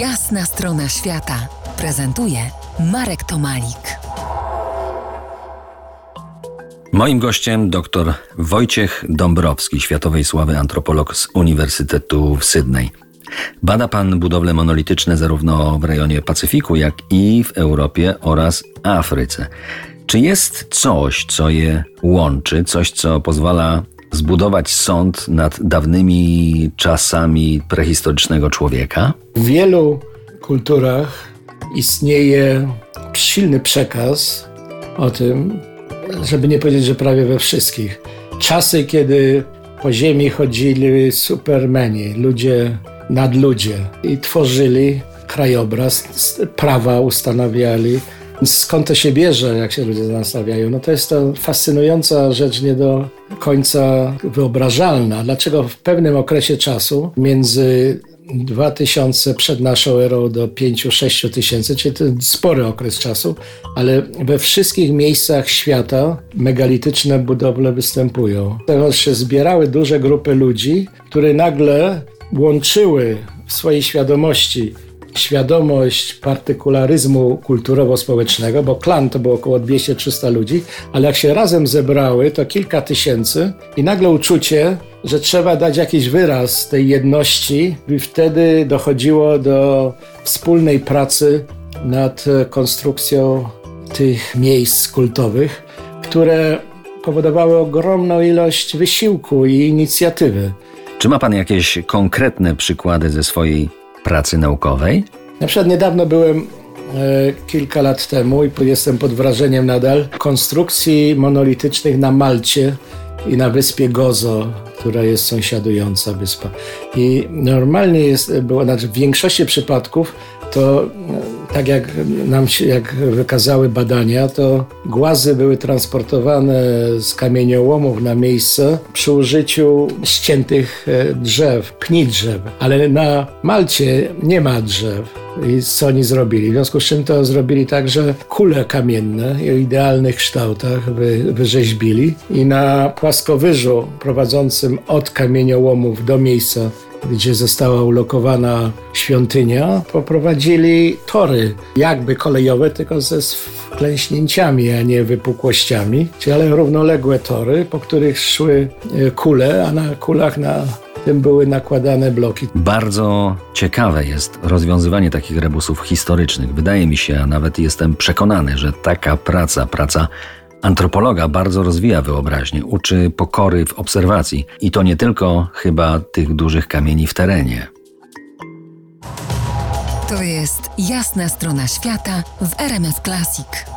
Jasna strona świata prezentuje Marek Tomalik. Moim gościem dr Wojciech Dąbrowski, światowej sławy antropolog z Uniwersytetu w Sydney. Bada pan budowle monolityczne zarówno w rejonie Pacyfiku, jak i w Europie oraz Afryce. Czy jest coś, co je łączy, coś, co pozwala zbudować sąd nad dawnymi czasami prehistorycznego człowieka? W wielu kulturach istnieje silny przekaz o tym, żeby nie powiedzieć, że prawie we wszystkich. Czasy, kiedy po ziemi chodzili supermeni, ludzie, nadludzie i tworzyli krajobraz, prawa ustanawiali. Skąd to się bierze, jak się ludzie nastawiają? No to jest to fascynująca rzecz, nie do końca wyobrażalna. Dlaczego w pewnym okresie czasu między 2000 przed naszą erą do 5-6 tysięcy, czyli to spory okres czasu, ale we wszystkich miejscach świata megalityczne budowle występują. Teraz się zbierały duże grupy ludzi, które nagle łączyły w swojej świadomości świadomość partykularyzmu kulturowo-społecznego, bo klan to było około 200-300 ludzi, ale jak się razem zebrały, to kilka tysięcy i nagle uczucie, że trzeba dać jakiś wyraz tej jedności i wtedy dochodziło do wspólnej pracy nad konstrukcją tych miejsc kultowych, które powodowały ogromną ilość wysiłku i inicjatywy. Czy ma pan jakieś konkretne przykłady ze swojej pracy naukowej? Na przykład niedawno byłem e, kilka lat temu i jestem pod wrażeniem nadal konstrukcji monolitycznych na Malcie i na wyspie Gozo, która jest sąsiadująca wyspa. I normalnie jest, było, znaczy w większości przypadków to tak jak nam się, jak wykazały badania, to głazy były transportowane z kamieniołomów na miejsce przy użyciu ściętych e, drzew, pni drzew. Ale na Malcie nie ma drzew. I co oni zrobili? W związku z czym to zrobili tak, że kule kamienne o idealnych kształtach wy, wyrzeźbili i na płaskowyżu prowadzącym od kamieniołomów do miejsca gdzie została ulokowana świątynia, poprowadzili tory jakby kolejowe, tylko ze wklęśnięciami, a nie wypukłościami, czyli ale równoległe tory, po których szły e, kule, a na kulach na tym były nakładane bloki. Bardzo ciekawe jest rozwiązywanie takich rebusów historycznych. Wydaje mi się, a nawet jestem przekonany, że taka praca, praca Antropologa bardzo rozwija wyobraźnię, uczy pokory w obserwacji i to nie tylko chyba tych dużych kamieni w terenie. To jest jasna strona świata w RMS Classic.